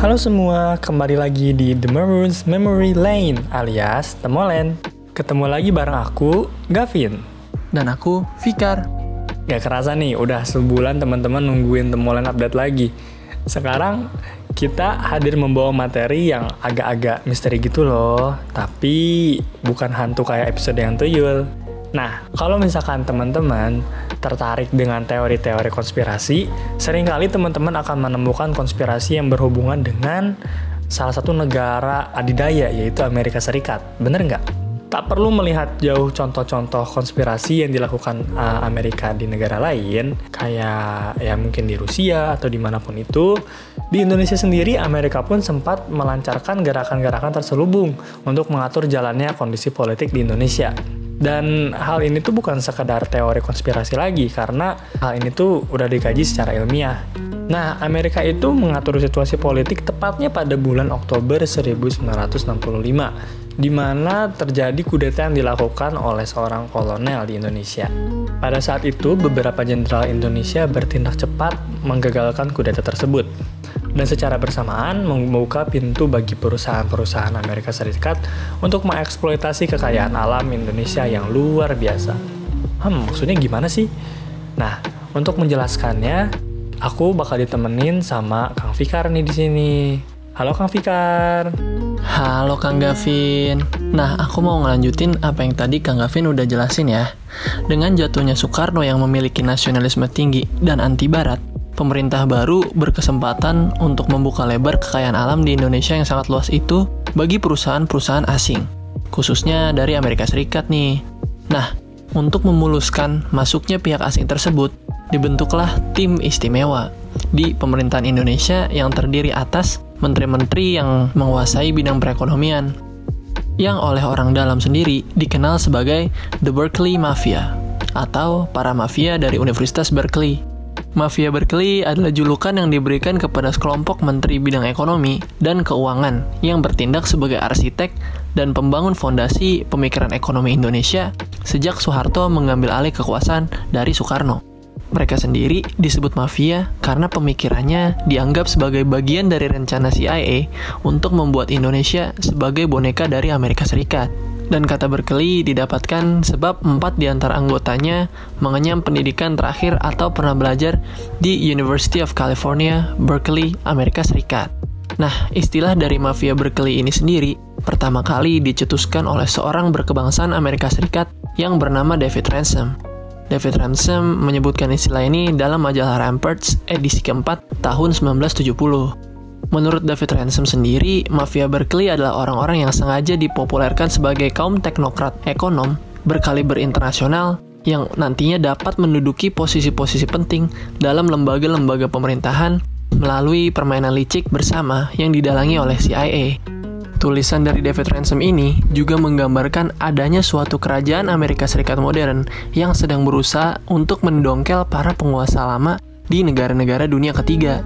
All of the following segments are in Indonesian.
Halo semua, kembali lagi di The Maroons Memory Lane alias Temolen. Ketemu lagi bareng aku, Gavin. Dan aku, Fikar. Gak kerasa nih, udah sebulan teman-teman nungguin Temolen update lagi. Sekarang kita hadir membawa materi yang agak-agak misteri gitu loh, tapi bukan hantu kayak episode yang tuyul. Nah, kalau misalkan teman-teman tertarik dengan teori-teori konspirasi, sering kali teman-teman akan menemukan konspirasi yang berhubungan dengan salah satu negara adidaya, yaitu Amerika Serikat. Bener nggak? Tak perlu melihat jauh contoh-contoh konspirasi yang dilakukan uh, Amerika di negara lain, kayak ya mungkin di Rusia atau di mana pun itu. Di Indonesia sendiri, Amerika pun sempat melancarkan gerakan-gerakan terselubung untuk mengatur jalannya kondisi politik di Indonesia. Dan hal ini tuh bukan sekadar teori konspirasi lagi, karena hal ini tuh udah dikaji secara ilmiah. Nah, Amerika itu mengatur situasi politik tepatnya pada bulan Oktober 1965, di mana terjadi kudeta yang dilakukan oleh seorang kolonel di Indonesia. Pada saat itu, beberapa jenderal Indonesia bertindak cepat menggagalkan kudeta tersebut dan secara bersamaan membuka pintu bagi perusahaan-perusahaan Amerika Serikat untuk mengeksploitasi kekayaan alam Indonesia yang luar biasa. Hmm, maksudnya gimana sih? Nah, untuk menjelaskannya, aku bakal ditemenin sama Kang Fikar nih di sini. Halo Kang Fikar. Halo Kang Gavin. Nah, aku mau ngelanjutin apa yang tadi Kang Gavin udah jelasin ya. Dengan jatuhnya Soekarno yang memiliki nasionalisme tinggi dan anti barat, pemerintah baru berkesempatan untuk membuka lebar kekayaan alam di Indonesia yang sangat luas itu bagi perusahaan-perusahaan asing, khususnya dari Amerika Serikat nih. Nah, untuk memuluskan masuknya pihak asing tersebut, dibentuklah tim istimewa di pemerintahan Indonesia yang terdiri atas menteri-menteri yang menguasai bidang perekonomian, yang oleh orang dalam sendiri dikenal sebagai The Berkeley Mafia, atau para mafia dari Universitas Berkeley. Mafia Berkeley adalah julukan yang diberikan kepada sekelompok menteri bidang ekonomi dan keuangan yang bertindak sebagai arsitek dan pembangun fondasi pemikiran ekonomi Indonesia sejak Soeharto mengambil alih kekuasaan dari Soekarno. Mereka sendiri disebut mafia karena pemikirannya dianggap sebagai bagian dari rencana CIA untuk membuat Indonesia sebagai boneka dari Amerika Serikat. Dan kata berkeli didapatkan sebab empat di antara anggotanya mengenyam pendidikan terakhir atau pernah belajar di University of California, Berkeley, Amerika Serikat. Nah, istilah dari mafia Berkeley ini sendiri pertama kali dicetuskan oleh seorang berkebangsaan Amerika Serikat yang bernama David Ransom. David Ransom menyebutkan istilah ini dalam majalah Ramparts edisi keempat tahun 1970. Menurut David Ransom sendiri, mafia Berkeley adalah orang-orang yang sengaja dipopulerkan sebagai kaum teknokrat ekonom berkaliber internasional yang nantinya dapat menduduki posisi-posisi penting dalam lembaga-lembaga pemerintahan melalui permainan licik bersama yang didalangi oleh CIA. Tulisan dari David Ransom ini juga menggambarkan adanya suatu kerajaan Amerika Serikat modern yang sedang berusaha untuk mendongkel para penguasa lama di negara-negara dunia ketiga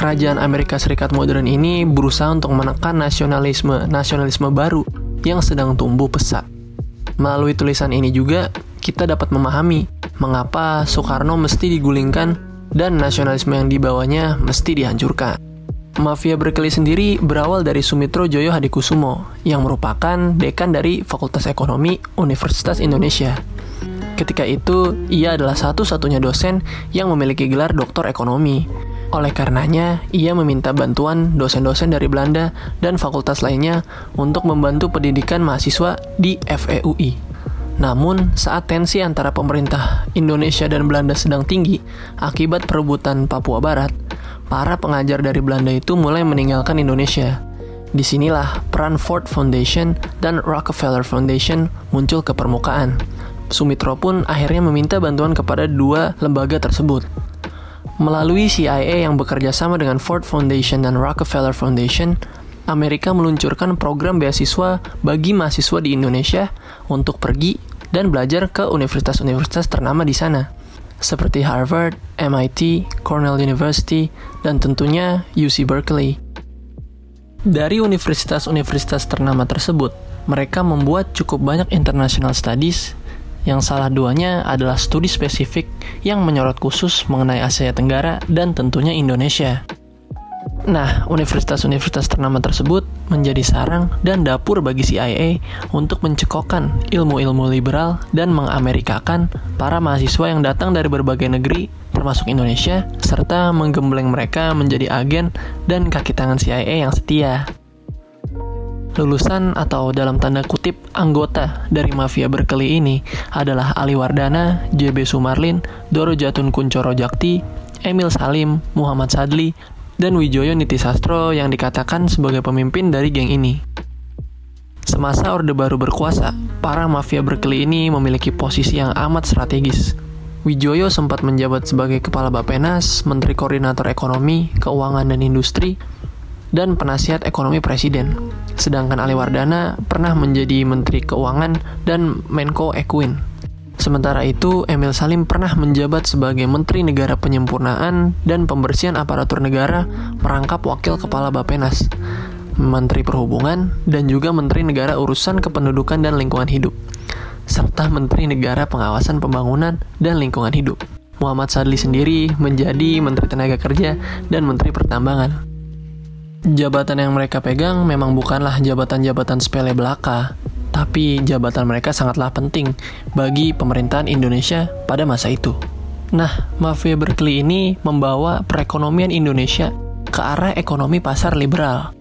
kerajaan Amerika Serikat modern ini berusaha untuk menekan nasionalisme nasionalisme baru yang sedang tumbuh pesat. Melalui tulisan ini juga kita dapat memahami mengapa Soekarno mesti digulingkan dan nasionalisme yang dibawanya mesti dihancurkan. Mafia Berkeley sendiri berawal dari Sumitro Joyo Hadikusumo yang merupakan dekan dari Fakultas Ekonomi Universitas Indonesia. Ketika itu, ia adalah satu-satunya dosen yang memiliki gelar doktor ekonomi oleh karenanya, ia meminta bantuan dosen-dosen dari Belanda dan fakultas lainnya untuk membantu pendidikan mahasiswa di FEUI. Namun, saat tensi antara pemerintah Indonesia dan Belanda sedang tinggi akibat perebutan Papua Barat, para pengajar dari Belanda itu mulai meninggalkan Indonesia. Di sinilah peran Ford Foundation dan Rockefeller Foundation muncul ke permukaan. Sumitro pun akhirnya meminta bantuan kepada dua lembaga tersebut. Melalui CIA yang bekerja sama dengan Ford Foundation dan Rockefeller Foundation, Amerika meluncurkan program beasiswa bagi mahasiswa di Indonesia untuk pergi dan belajar ke universitas-universitas ternama di sana, seperti Harvard, MIT, Cornell University, dan tentunya UC Berkeley. Dari universitas-universitas ternama tersebut, mereka membuat cukup banyak international studies yang salah duanya adalah studi spesifik yang menyorot khusus mengenai Asia Tenggara dan tentunya Indonesia. Nah, universitas-universitas ternama tersebut menjadi sarang dan dapur bagi CIA untuk mencekokkan ilmu-ilmu liberal dan mengamerikakan para mahasiswa yang datang dari berbagai negeri, termasuk Indonesia, serta menggembleng mereka menjadi agen dan kaki tangan CIA yang setia. Lulusan atau dalam tanda kutip anggota dari mafia Berkeley ini adalah Ali Wardana, JB Sumarlin, Doro Jatun Kuncoro Jakti, Emil Salim, Muhammad Sadli, dan Wijoyo Nitisastro yang dikatakan sebagai pemimpin dari geng ini. Semasa Orde Baru berkuasa, para mafia Berkeley ini memiliki posisi yang amat strategis. Wijoyo sempat menjabat sebagai Kepala Bapenas, Menteri Koordinator Ekonomi, Keuangan dan Industri, dan Penasihat Ekonomi Presiden. Sedangkan Ali Wardana pernah menjadi Menteri Keuangan dan Menko Equin. Sementara itu, Emil Salim pernah menjabat sebagai Menteri Negara Penyempurnaan dan Pembersihan Aparatur Negara merangkap Wakil Kepala Bapenas, Menteri Perhubungan, dan juga Menteri Negara Urusan Kependudukan dan Lingkungan Hidup, serta Menteri Negara Pengawasan Pembangunan dan Lingkungan Hidup. Muhammad Sadli sendiri menjadi Menteri Tenaga Kerja dan Menteri Pertambangan. Jabatan yang mereka pegang memang bukanlah jabatan-jabatan sepele belaka, tapi jabatan mereka sangatlah penting bagi pemerintahan Indonesia pada masa itu. Nah, mafia Berkeley ini membawa perekonomian Indonesia ke arah ekonomi pasar liberal.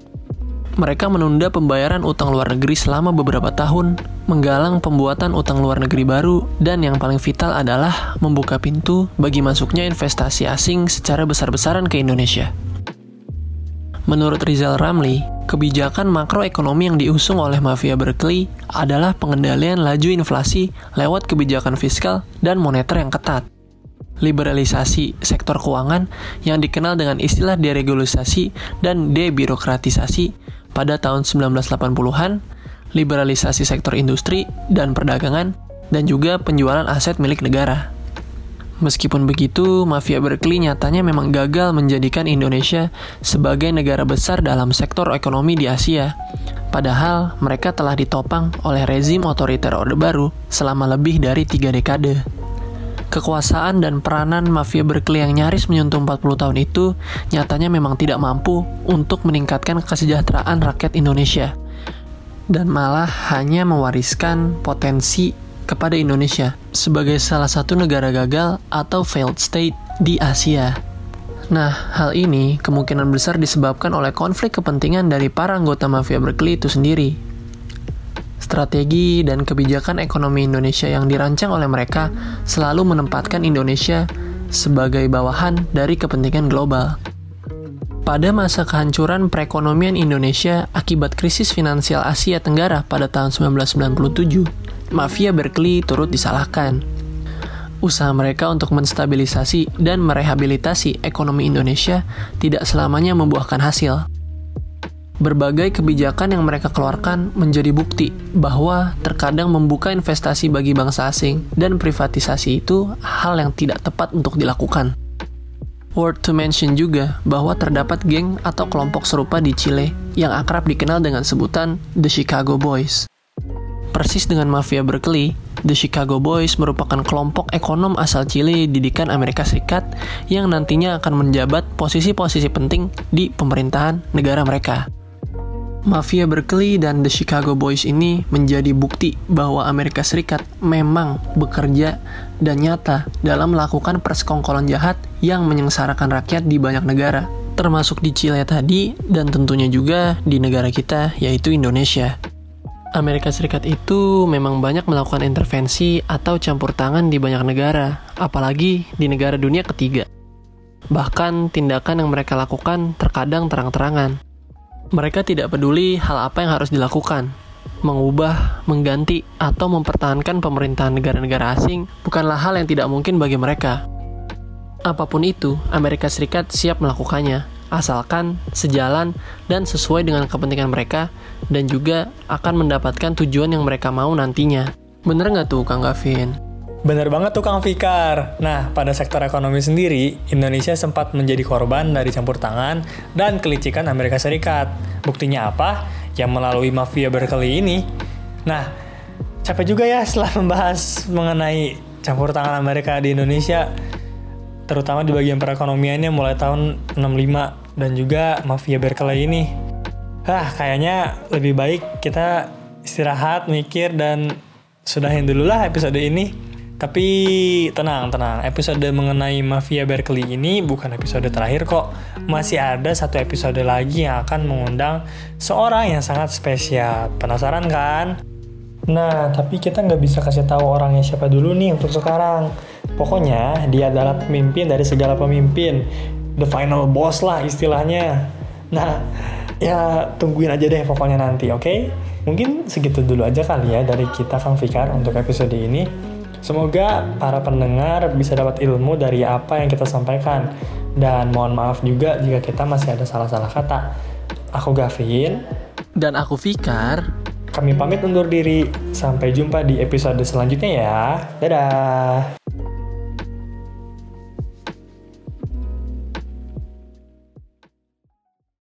Mereka menunda pembayaran utang luar negeri selama beberapa tahun, menggalang pembuatan utang luar negeri baru, dan yang paling vital adalah membuka pintu bagi masuknya investasi asing secara besar-besaran ke Indonesia. Menurut Rizal Ramli, kebijakan makroekonomi yang diusung oleh mafia Berkeley adalah pengendalian laju inflasi lewat kebijakan fiskal dan moneter yang ketat. Liberalisasi sektor keuangan yang dikenal dengan istilah deregulasi dan debirokratisasi pada tahun 1980-an, liberalisasi sektor industri dan perdagangan, dan juga penjualan aset milik negara. Meskipun begitu, mafia Berkeley nyatanya memang gagal menjadikan Indonesia sebagai negara besar dalam sektor ekonomi di Asia. Padahal mereka telah ditopang oleh rezim otoriter Orde Baru selama lebih dari tiga dekade. Kekuasaan dan peranan mafia Berkeley yang nyaris menyentuh 40 tahun itu nyatanya memang tidak mampu untuk meningkatkan kesejahteraan rakyat Indonesia dan malah hanya mewariskan potensi kepada Indonesia sebagai salah satu negara gagal atau failed state di Asia. Nah, hal ini kemungkinan besar disebabkan oleh konflik kepentingan dari para anggota mafia Berkeley itu sendiri. Strategi dan kebijakan ekonomi Indonesia yang dirancang oleh mereka selalu menempatkan Indonesia sebagai bawahan dari kepentingan global. Pada masa kehancuran perekonomian Indonesia akibat krisis finansial Asia Tenggara pada tahun 1997, mafia Berkeley turut disalahkan. Usaha mereka untuk menstabilisasi dan merehabilitasi ekonomi Indonesia tidak selamanya membuahkan hasil. Berbagai kebijakan yang mereka keluarkan menjadi bukti bahwa terkadang membuka investasi bagi bangsa asing dan privatisasi itu hal yang tidak tepat untuk dilakukan. Worth to mention juga bahwa terdapat geng atau kelompok serupa di Chile yang akrab dikenal dengan sebutan The Chicago Boys. Persis dengan mafia Berkeley, The Chicago Boys merupakan kelompok ekonom asal Chile didikan Amerika Serikat yang nantinya akan menjabat posisi-posisi penting di pemerintahan negara mereka. Mafia Berkeley dan The Chicago Boys ini menjadi bukti bahwa Amerika Serikat memang bekerja dan nyata dalam melakukan persekongkolan jahat yang menyengsarakan rakyat di banyak negara, termasuk di Chile tadi dan tentunya juga di negara kita yaitu Indonesia. Amerika Serikat itu memang banyak melakukan intervensi atau campur tangan di banyak negara, apalagi di negara dunia ketiga. Bahkan tindakan yang mereka lakukan terkadang terang-terangan. Mereka tidak peduli hal apa yang harus dilakukan. Mengubah, mengganti, atau mempertahankan pemerintahan negara-negara asing bukanlah hal yang tidak mungkin bagi mereka. Apa pun itu, Amerika Serikat siap melakukannya, asalkan sejalan dan sesuai dengan kepentingan mereka dan juga akan mendapatkan tujuan yang mereka mau nantinya. Bener nggak tuh Kang Gavin? Bener banget tuh Kang Fikar. Nah, pada sektor ekonomi sendiri, Indonesia sempat menjadi korban dari campur tangan dan kelicikan Amerika Serikat. Buktinya apa? Yang melalui mafia berkeli ini. Nah, capek juga ya setelah membahas mengenai campur tangan Amerika di Indonesia terutama di bagian perekonomiannya mulai tahun 65 dan juga Mafia Berkeley ini. Hah, kayaknya lebih baik kita istirahat, mikir, dan sudahin dulu lah episode ini. Tapi tenang, tenang. Episode mengenai Mafia Berkeley ini bukan episode terakhir kok. Masih ada satu episode lagi yang akan mengundang seorang yang sangat spesial. Penasaran kan? Nah, tapi kita nggak bisa kasih tahu orangnya siapa dulu nih untuk sekarang. Pokoknya dia adalah pemimpin dari segala pemimpin. The final boss lah istilahnya. Nah, ya tungguin aja deh pokoknya nanti, oke? Okay? Mungkin segitu dulu aja kali ya dari kita Kang Fikar untuk episode ini. Semoga para pendengar bisa dapat ilmu dari apa yang kita sampaikan. Dan mohon maaf juga jika kita masih ada salah-salah kata. Aku Gavin. Dan aku Fikar. Kami pamit undur diri. Sampai jumpa di episode selanjutnya ya. Dadah.